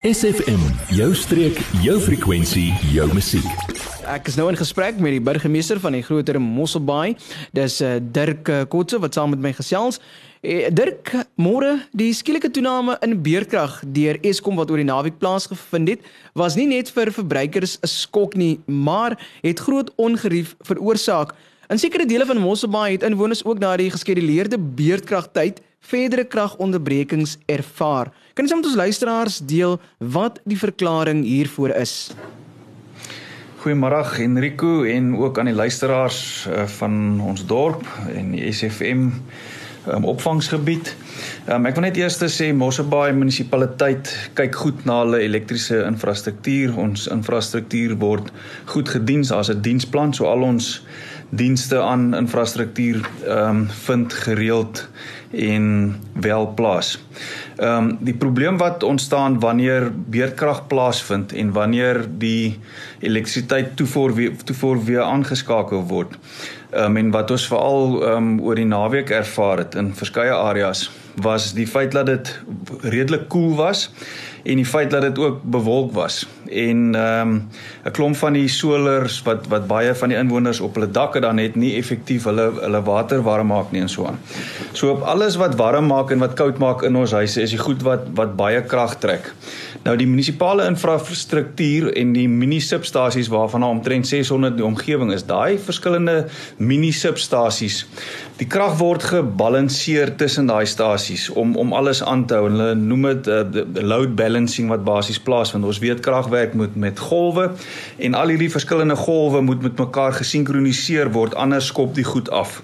SFM, jou streek, jou frekwensie, jou musiek. Ek is nou in gesprek met die burgemeester van die groter Mosselbaai. Dis uh, Dirk uh, Kotse wat saam met my gesels. Uh, Dirk, môre, die skielike toename in beerkrag deur Eskom wat oor die naweek plaasgevind het, was nie net vir verbruikers 'n skok nie, maar het groot ongerief veroorsaak. In sekere dele van Mosselbaai het inwoners ook na die geskeduleerde beerdkragtyd verdere kragonderbrekings ervaar. Kan jy met ons luisteraars deel wat die verklaring hiervoor is? Goeiemôre Enrico en ook aan die luisteraars uh, van ons dorp en die SFM um, opvangsgebied. Um, ek wil net eers sê Mosselbaai munisipaliteit kyk goed na hulle elektriese infrastruktuur. Ons infrastruktuur word goed gediens as 'n diensplan, so al ons dienste aan infrastruktuur ehm um, vind gereeld en wel plaas. Ehm um, die probleem wat ontstaan wanneer beerdkrag plaasvind en wanneer die elektrisiteit toevoer weer toevoer weer aangeskakel word. Ehm um, en wat ons veral ehm um, oor die naweek ervaar het in verskeie areas was die feit dat dit redelik koel cool was en die feit dat dit ook bewolk was en ehm um, 'n klomp van die solers wat wat baie van die inwoners op hulle dakke dan het nie effektief hulle hulle water warm maak nie en so aan. So op alles wat warm maak en wat koud maak in ons huise is die goed wat wat baie krag trek. Nou die munisipale infrastruktuur en die mini substasies waarvan omtrent 600 in die omgewing is, daai verskillende mini substasies. Die krag word gebalanseer tussen daai stasies om om alles aan te hou. Hulle noem dit uh, load balancing wat basies plaasvind. Ons weet krag werk moet met golwe en al hierdie verskillende golwe moet met mekaar gesinkroniseer word anders skop die goed af.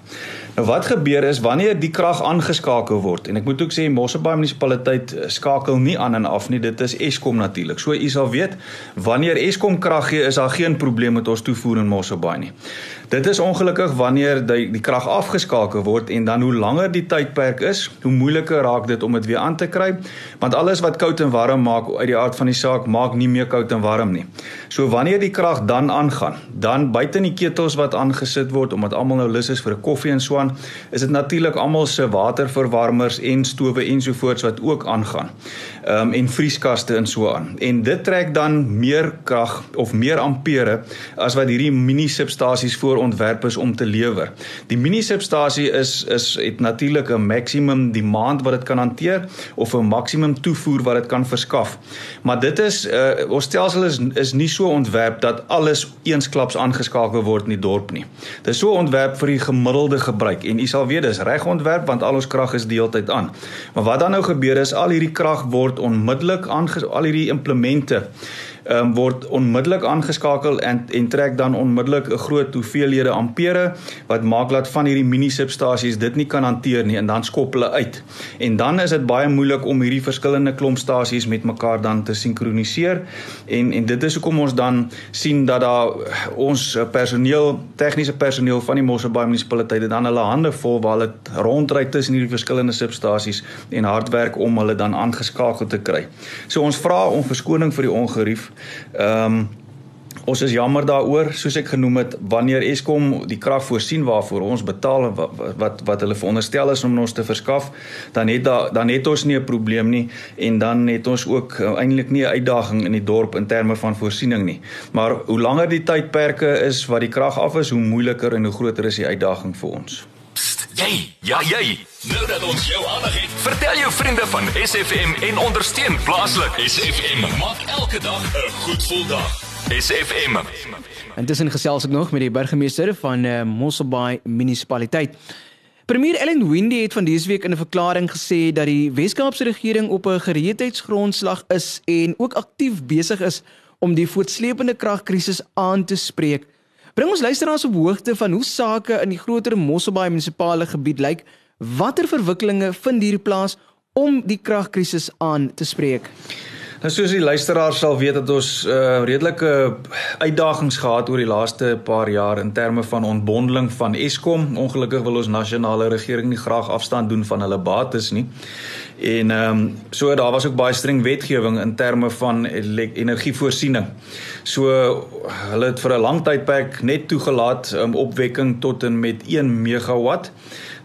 Nou wat gebeur is wanneer die krag aangeskakel word en ek moet ook sê Mosselbaai munisipaliteit eh, skakel nie aan en af nie dit is Eskom natuurlik. So u sal weet wanneer Eskom krag gee is daar geen probleem met ons toevoer in Mosselbaai nie. Dit is ongelukkig wanneer die, die krag afgeskakel word en dan hoe langer die tydperk is, hoe moeiliker raak dit om dit weer aan te kry, want alles wat koud en warm maak uit die aard van die saak maak nie meer koud en warm nie. So wanneer die krag dan aangaan, dan buite in die ketels wat aangesit word omdat almal nou lus is vir 'n koffie en swaan, is dit natuurlik almal se waterverwarmers en stowwe ensovoorts wat ook aangaan. Ehm um, en vrieskaste en so aan. En dit trek dan meer krag of meer ampere as wat hierdie mini substasies voor ontwerp is om te lewer. Die mini substasie is is het natuurlik 'n maksimum demand wat dit kan hanteer of 'n maksimum toevoer wat dit kan verskaf. Maar dit is uh, ons stelsel is is nie so ontwerp dat alles eensklaps aangeskakel word in die dorp nie. Dit is so ontwerp vir die gemiddelde gebruik en u sal weet dis reg ontwerp want al ons krag is deeltyd aan. Maar wat dan nou gebeur is al hierdie krag word onmiddellik al hierdie implemente um, word onmiddellik aangeskakel en en trek dan onmiddellik 'n groot hoeveelhede ampere wat maak dat van hierdie mini substasies dit nie kan hanteer nie en dan skop hulle uit. En dan is dit baie moeilik om hierdie verskillende klompstasies met mekaar dan te sinkroniseer en en dit is hoekom ons dan sien dat daar ons personeel, tegniese personeel van die Mosselbaai munisipaliteit dan hulle hande vol waar hulle rondry tussen hierdie verskillende substasies en hard werk om hulle dan aangeskakel te kry. So ons vra om verskoning vir die ongerief. Ehm um, ons is jammer daaroor soos ek genoem het wanneer Eskom die krag voorsien waarvoor ons betaal wat wat, wat hulle veronderstel is om ons te verskaf dan het da, dan het ons nie 'n probleem nie en dan het ons ook uh, eintlik nie 'n uitdaging in die dorp in terme van voorsiening nie. Maar hoe langer die tydperke is wat die krag af is hoe moeiliker en hoe groter is die uitdaging vir ons Jy, ja jy. Nou dat ons jou aandag het, vertel jou vriende van SFM en ondersteun plaaslik. SFM maak elke dag 'n goed gevoel dag. SFM. Intussen gesels ek nog met die burgemeester van uh, Mosselbaai munisipaliteit. Premier Ellen Windey het van dese week in 'n verklaring gesê dat die Wes-Kaapse regering op 'n gereedheidsgrondslag is en ook aktief besig is om die voortsleepende kragkrisis aan te spreek. Bring ons luisteraars op hoogte van hoe sake in die groter Mosselbaai munisipale gebied lyk. Watter verwikkelinge vind hier plaas om die kragkrisis aan te spreek? Nou soos die luisteraars sal weet dat ons uh, redelike uitdagings gehad oor die laaste paar jaar in terme van ontbondeling van Eskom. Ongelukkig wil ons nasionale regering nie graag afstand doen van hulle bates nie. En ehm um, so daar was ook baie streng wetgewing in terme van energievoorsiening. So hulle het vir 'n lang tydperk net toegelaat um, opwekking tot en met 1 megawatt.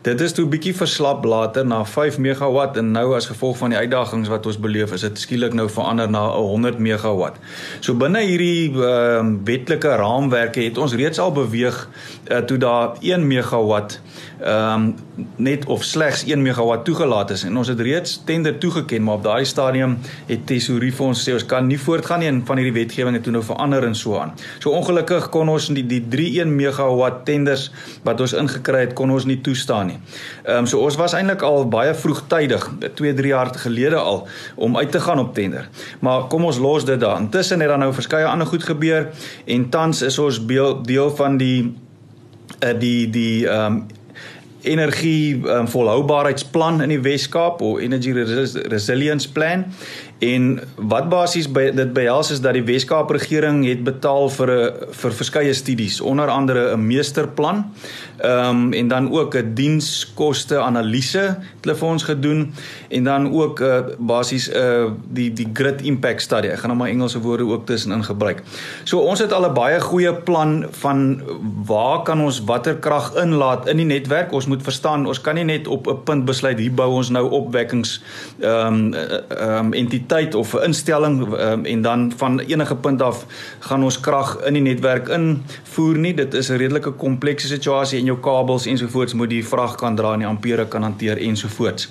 Dit is toe bietjie verslap later na 5 megawatt en nou as gevolg van die uitdagings wat ons beleef is dit skielik nou verander na 100 megawatt. So binne hierdie ehm uh, wetlike raamwerke het ons reeds al beweeg uh, toe daar 1 megawatt ehm um, net of slegs 1 megawatt toegelaat is en ons het reeds tender toegeken maar op daai stadium het Tesorie vir ons sê ons kan nie voortgaan nie en van hierdie wetgewing het toe nou verander en so aan. So ongelukkig kon ons die die 31 megawatt tenders wat ons ingekry het kon ons nie toestaan nie. Ehm um, so ons was eintlik al baie vroegtydig 2 3 jaar gelede al om uit te gaan op tender. Maar kom ons los dit daar. Intussen het daar nou verskeie ander goed gebeur en tans is ons deel van die uh, die die ehm um, energie um, volhoubaarheidsplan in die Wes-Kaap of Energy Resilience Plan En wat basies by dit behels is dat die Wes-Kaap regering het betaal vir 'n vir verskeie studies, onder andere 'n meesterplan. Ehm um, en dan ook 'n dienskoste analise het hulle vir ons gedoen en dan ook 'n uh, basies 'n uh, die die grid impact study. Ek gaan nou maar Engelse woorde ook tussenin gebruik. So ons het al 'n baie goeie plan van waar kan ons watter krag inlaat in die netwerk? Ons moet verstaan, ons kan nie net op 'n punt besluit hier bou ons nou opwekkings ehm um, ehm um, entiteit of 'n instelling um, en dan van enige punt af gaan ons krag in die netwerk invoer nie. Dit is 'n redelike komplekse situasie en jou kabels ensovoorts moet die vrag kan dra en die ampere kan hanteer ensovoorts.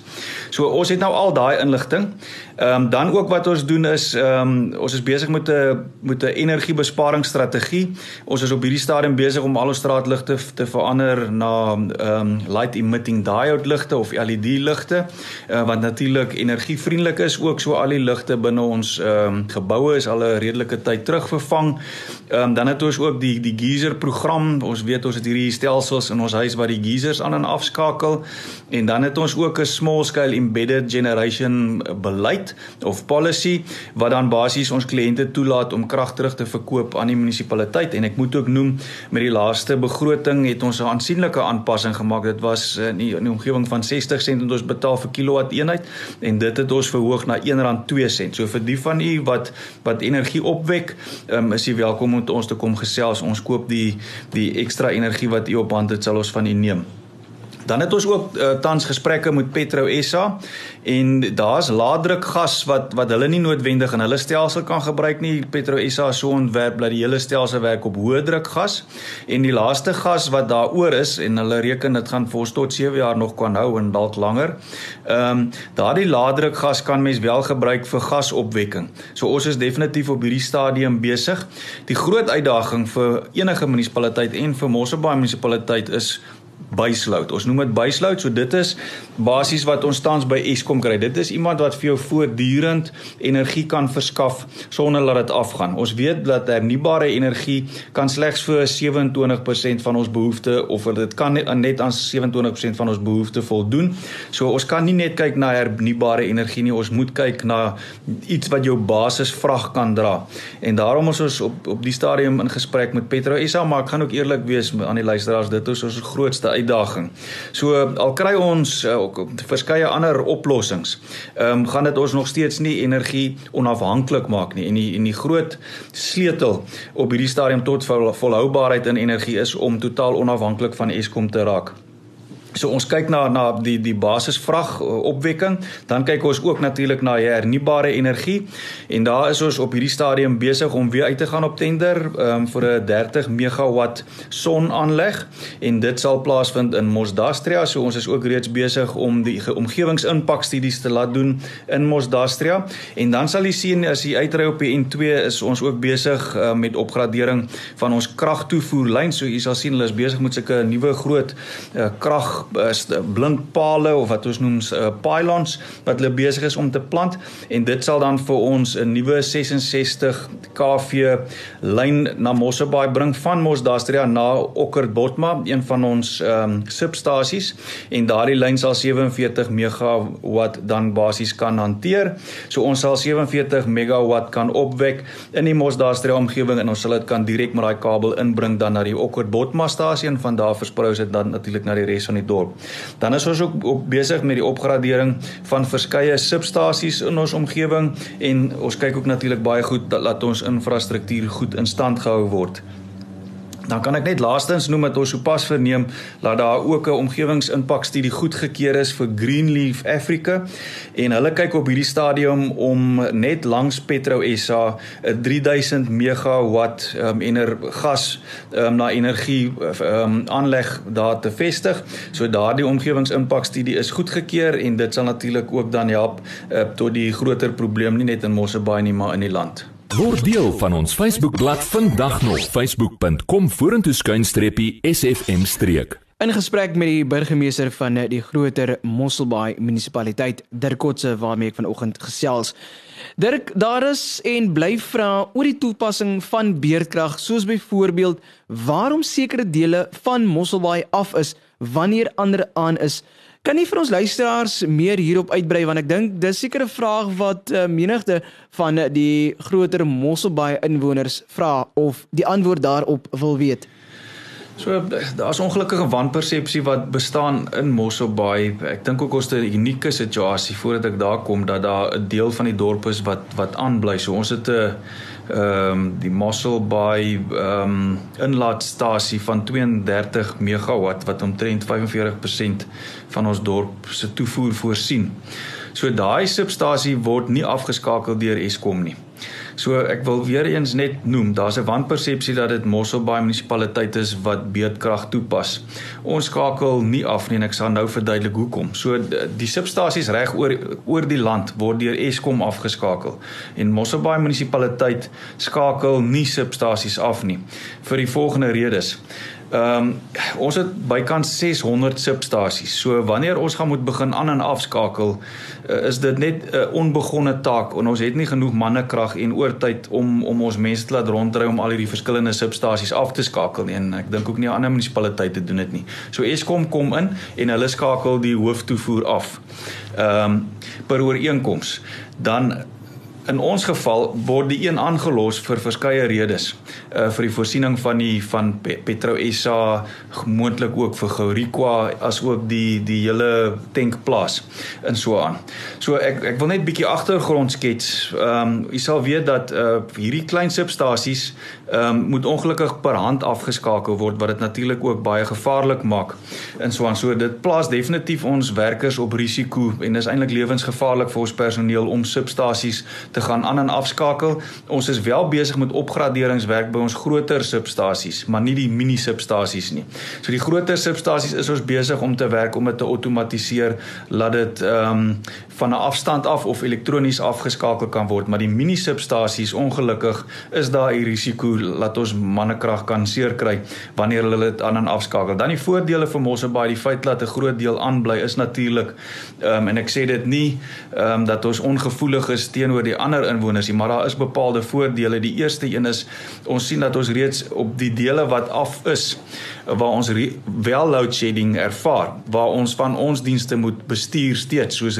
So ons het nou al daai inligting. Ehm um, dan ook wat ons doen is ehm um, ons is besig met 'n met 'n energiebesparingsstrategie. Ons is op hierdie stadium besig om al ons straatligte te verander na ehm um, light emitting diode ligte of LED ligte uh, wat natuurlik energievriendelik is ook so al die ligte binne ons ehm um, geboue is al 'n redelike tyd terug vervang. Ehm um, dan het ons ook die die geyser program. Ons weet ons het hierdie stelsels in ons huis wat die geysers aan en afskakel en dan het ons ook 'n small scale embedded generation beleid of policy wat dan basies ons kliënte toelaat om krag terug te verkoop aan die munisipaliteit. En ek moet ook noem met die laaste begroting het ons 'n aansienlike aanpassing gemaak. Dit was in die, in die omgewing van 60 sent wat ons betaal vir kilowatt eenheid. En dit het ons verhoog na R1.2 sent. So vir die van u wat wat energie opwek um, is u welkom om ons te kom gesels. Ons koop die die ekstra energie wat u op hand het sal ons van u neem Dan het ons ook uh, tans gesprekke met Petro SA en daar's laaddruk gas wat wat hulle nie noodwendig in hulle stelsel kan gebruik nie. Petro SA so ontwerp dat die hele stelsel werk op hoë druk gas en die laaste gas wat daaroor is en hulle reken dit gaan vir tot 7 jaar nog kan hou en dalk langer. Ehm um, daardie laaddruk gas kan mens wel gebruik vir gasopwekking. So ons is definitief op hierdie stadium besig. Die groot uitdaging vir enige munisipaliteit en vir Mosselbaai munisipaliteit is buisload. Ons noem dit buisload. So dit is basies wat ons tans by Eskom kry. Dit is iemand wat vir jou voortdurend energie kan verskaf sonder dat dit afgaan. Ons weet dat hernubare energie kan slegs vir 27% van ons behoeftes of dit kan net aan 27% van ons behoeftes voldoen. So ons kan nie net kyk na hernubare energie nie. Ons moet kyk na iets wat jou basisvrag kan dra. En daarom is ons op op die stadium in gesprek met Petro SA, maar ek gaan ook eerlik wees aan die luisteraars, dit is ons grootste uitdaging. So al kry ons uh, ook verskeie ander oplossings. Ehm um, gaan dit ons nog steeds nie energie onafhanklik maak nie en die en die groot sleutel op hierdie stadium tot vol, volhoubaarheid in energie is om totaal onafhanklik van Eskom te raak. So ons kyk na na die die basisvrag eh, opwekking, dan kyk ons ook natuurlik na hernubare energie en daar is ons op hierdie stadium besig om weer uit te gaan op tender um, vir 'n 30 megawatt sonaanleg en dit sal plaasvind in Mosdastria. So ons is ook reeds besig om die omgewingsimpakstudies te laat doen in Mosdastria en dan sal jy sien as jy uitry op die N2 is ons ook besig uh, met opgradering van ons kragtoevoerlyn. So jy sal sien hulle is besig met sulke nuwe groot uh, krag blinkpale of wat ons noem uh, pylons wat hulle besig is om te plant. En dit sal dan vir ons 'n nuwe 66 kV lyn na Mosselbaai bring van Mosdastria na Okkerbotma, een van ons ehm um, substasies. En daardie lyn sal 47 megawatt dan basies kan hanteer. So ons sal 47 megawatt kan opwek in die Mosdastria omgewing en ons sal dit kan direk met daai kabel inbring dan na die Okkerbotma stasie. En van daar versprei dit dan natuurlik na die res van die dorp. Dan is ons ook, ook besig met die opgradering van verskeie substasies in ons omgewing en ons kyk ook natuurlik baie goed dat laat ons infrastruktuur goed in stand gehou word. Dan kan ek net laastens noem dat ons sopas verneem dat daar ook 'n omgewingsimpakstudie goedgekeur is vir Greenleaf Africa en hulle kyk op hierdie stadium om net langs Petro SA 'n 3000 megawatt um, ener gas um, na energie um, aanleg daar te vestig. So daardie omgewingsimpakstudie is goedgekeur en dit sal natuurlik ook dan help uh, tot die groter probleem nie net in Mosselbaai nie maar in die land. Word deel van ons Facebookblad vandag nog facebook.com vorentoe skuinstreepie sfm streek. In gesprek met die burgemeester van die groter Mosselbaai munisipaliteit Dirk Kotse waarmee ek vanoggend gesels. Dirk, daar is en bly vra oor die toepassing van beerdkrag soos byvoorbeeld waarom sekere dele van Mosselbaai af is wanneer ander aan is. Kan nie vir ons luisteraars meer hierop uitbrei want ek dink dis seker 'n vraag wat uh, menigte van die groter Mosselbaai inwoners vra of die antwoord daarop wil weet. So daar's ongelukkige wanpersepsie wat bestaan in Mosselbaai. Ek dink ook ons het 'n unieke situasie voordat ek daar kom dat daar 'n deel van die dorp is wat wat aanbly. So ons het 'n ehm um, die Mosselbaai ehm um, inlaatstasie van 32 megawatt wat omtrent 45% van ons dorp se toevoer voorsien. So daai substasie word nie afgeskakel deur Eskom nie. So ek wil weer eens net noem, daar's 'n wanpersepsie dat dit Mosselbaai munisipaliteit is wat beedkrag toepas. Ons skakel nie af nie en ek sal nou verduidelik hoekom. So die substasies reg oor oor die land word deur Eskom afgeskakel en Mosselbaai munisipaliteit skakel nie substasies af nie vir die volgende redes. Ehm um, ons het bykans 600 substasies. So wanneer ons gaan moet begin aan en afskakel, uh, is dit net 'n uh, onbegonne taak en ons het nie genoeg mannekrag en oortyd om om ons mense te laat rondry om al hierdie verskillende substasies af te skakel nie. En ek dink ook nie ander munisipaliteite doen dit nie. So Eskom kom in en hulle skakel die hooftoevoer af. Ehm um, per ooreenkoms. Dan In ons geval word die een aangelos vir verskeie redes. Uh vir die voorsiening van die van Petro SA, moontlik ook vir Gourikwa as ook die die hele tankplaas in so aan. So ek ek wil net bietjie agtergrond skets. Ehm um, u sal weet dat uh hierdie klein substasies ehm um, moet ongelukkig per hand afgeskakel word wat dit natuurlik ook baie gevaarlik maak. In so aan so dit plaas definitief ons werkers op risiko en dis eintlik lewensgevaarlik vir ons personeel om substasies te gaan aan en afskakel. Ons is wel besig met opgraderingswerk by ons groter substasies, maar nie die mini substasies nie. So die groter substasies is ons besig om te werk om dit te outomatiseer laat dit ehm um, van 'n afstand af of elektronies afgeskakel kan word, maar die mini substasies ongelukkig is daar 'n risiko dat ons mannekrag kan seerkry wanneer hulle dit aan en afskakel. Dan die voordele vir Mosselbaai, die feit dat 'n groot deel aanbly is natuurlik ehm um, en ek sê dit nie ehm um, dat ons ongevoelig is teenoor die ander inwoners nie, maar daar is bepaalde voordele. Die eerste een is ons sien dat ons reeds op die dele wat af is waar ons wel load shedding ervaar, waar ons van ons dienste moet bestuur steeds soos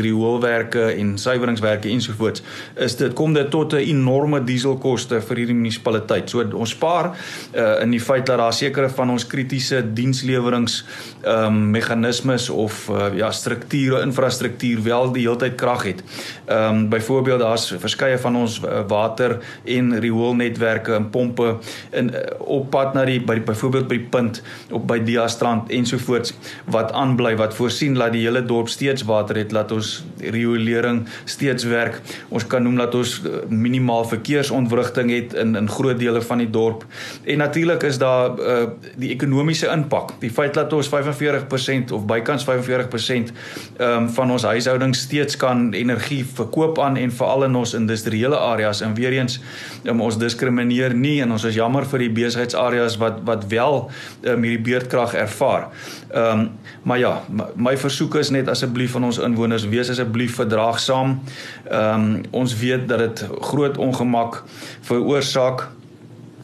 rioolwerke en suiweringswerke ensovoorts, is dit kom dit tot 'n enorme dieselkoste vir hierdie munisipaliteit. So ons spaar uh, in die feit dat daar sekere van ons kritiese dienslewerings ehm um, meganismes of uh, ja strukture, infrastruktuur wel die heeltyd krag het. Ehm um, byvoorbeeld daar's verskeie van ons uh, water en rioolnetwerke en pompe in uh, op pad na die by byvoorbeeld by die punt op by Diastrand ensovoorts wat aanbly wat voorsien dat die hele dorp steeds water het laat ons riolering steeds werk. Ons kan noem dat ons eh, minimaal verkeersontwrigting het in in groot dele van die dorp. En natuurlik is daar uh, die ekonomiese impak die feit dat ons 45% of bykans 45% um, van ons huishoudings steeds kan energie verkoop aan en veral in ons industriële areas. En weer eens um, ons diskrimineer nie en ons is jammer vir die besigheidsareas wat wat wel um, hierdie beerdkrag ervaar. Ehm um, maar ja, my, my versoek is net asseblief van ons inwoners wees asseblief verdraagsaam. Ehm um, ons weet dat dit groot ongemak veroorsaak.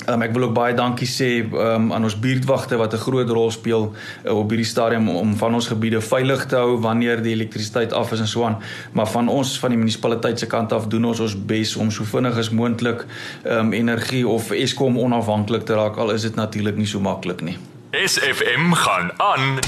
Um, ek wil ook baie dankie sê um, aan ons buurtwagte wat 'n groot rol speel uh, op hierdie stadium om van ons gebiede veilig te hou wanneer die elektrisiteit af is en so aan. Maar van ons van die munisipaliteit se kant af doen ons ons bes om so vinnig as moontlik um, energie of Eskom onafhanklik te raak al is dit natuurlik nie so maklik nie. SFM gaan aan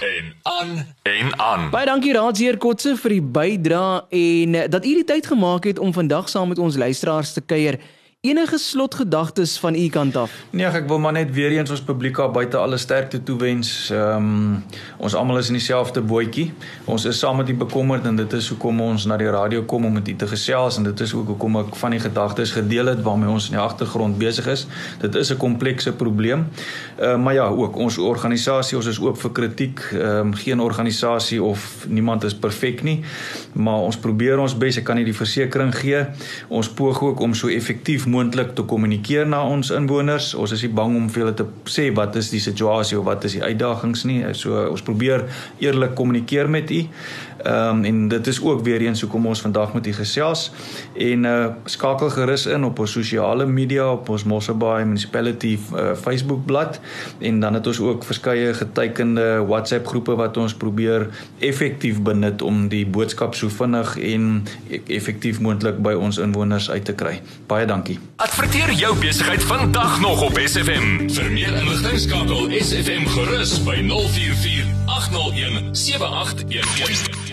en aan en aan. Baie dankie Raadsheer Kotse vir die bydrae en dat u die tyd gemaak het om vandag saam met ons luisteraars te kuier enige slotgedagtes van u kant af? Nee, ek wil maar net weer eens ons publiek daar buite alle sterkte toewens. Ehm um, ons almal is in dieselfde bootjie. Ons is saam met die bekommerd en dit is hoekom ons na die radio kom om met u te gesels en dit is ook hoekom ek van die gedagtes gedeel het waarmee ons in die agtergrond besig is. Dit is 'n komplekse probleem. Ehm uh, maar ja, ook ons organisasie, ons is oop vir kritiek. Ehm um, geen organisasie of niemand is perfek nie, maar ons probeer ons bes. Ek kan nie die versekering gee. Ons poog ook om so effektief moontlik te kommunikeer na ons inwoners. Ons is nie bang om vir hulle te sê wat is die situasie of wat is die uitdagings nie. So ons probeer eerlik kommunikeer met u. Ehm um, en dit is ook weer eens hoekom ons vandag met u gesels en uh skakel gerus in op ons sosiale media op ons Mosselbaai Municipality uh, Facebook bladsy en dan het ons ook verskeie getekende WhatsApp groepe wat ons probeer effektief benut om die boodskap so vinnig en effektief moontlik by ons inwoners uit te kry. Baie dankie. Adverteer jou besigheid vandag nog op SFM. Vir meer inligting skakel SFM gerus by 044 801 7811.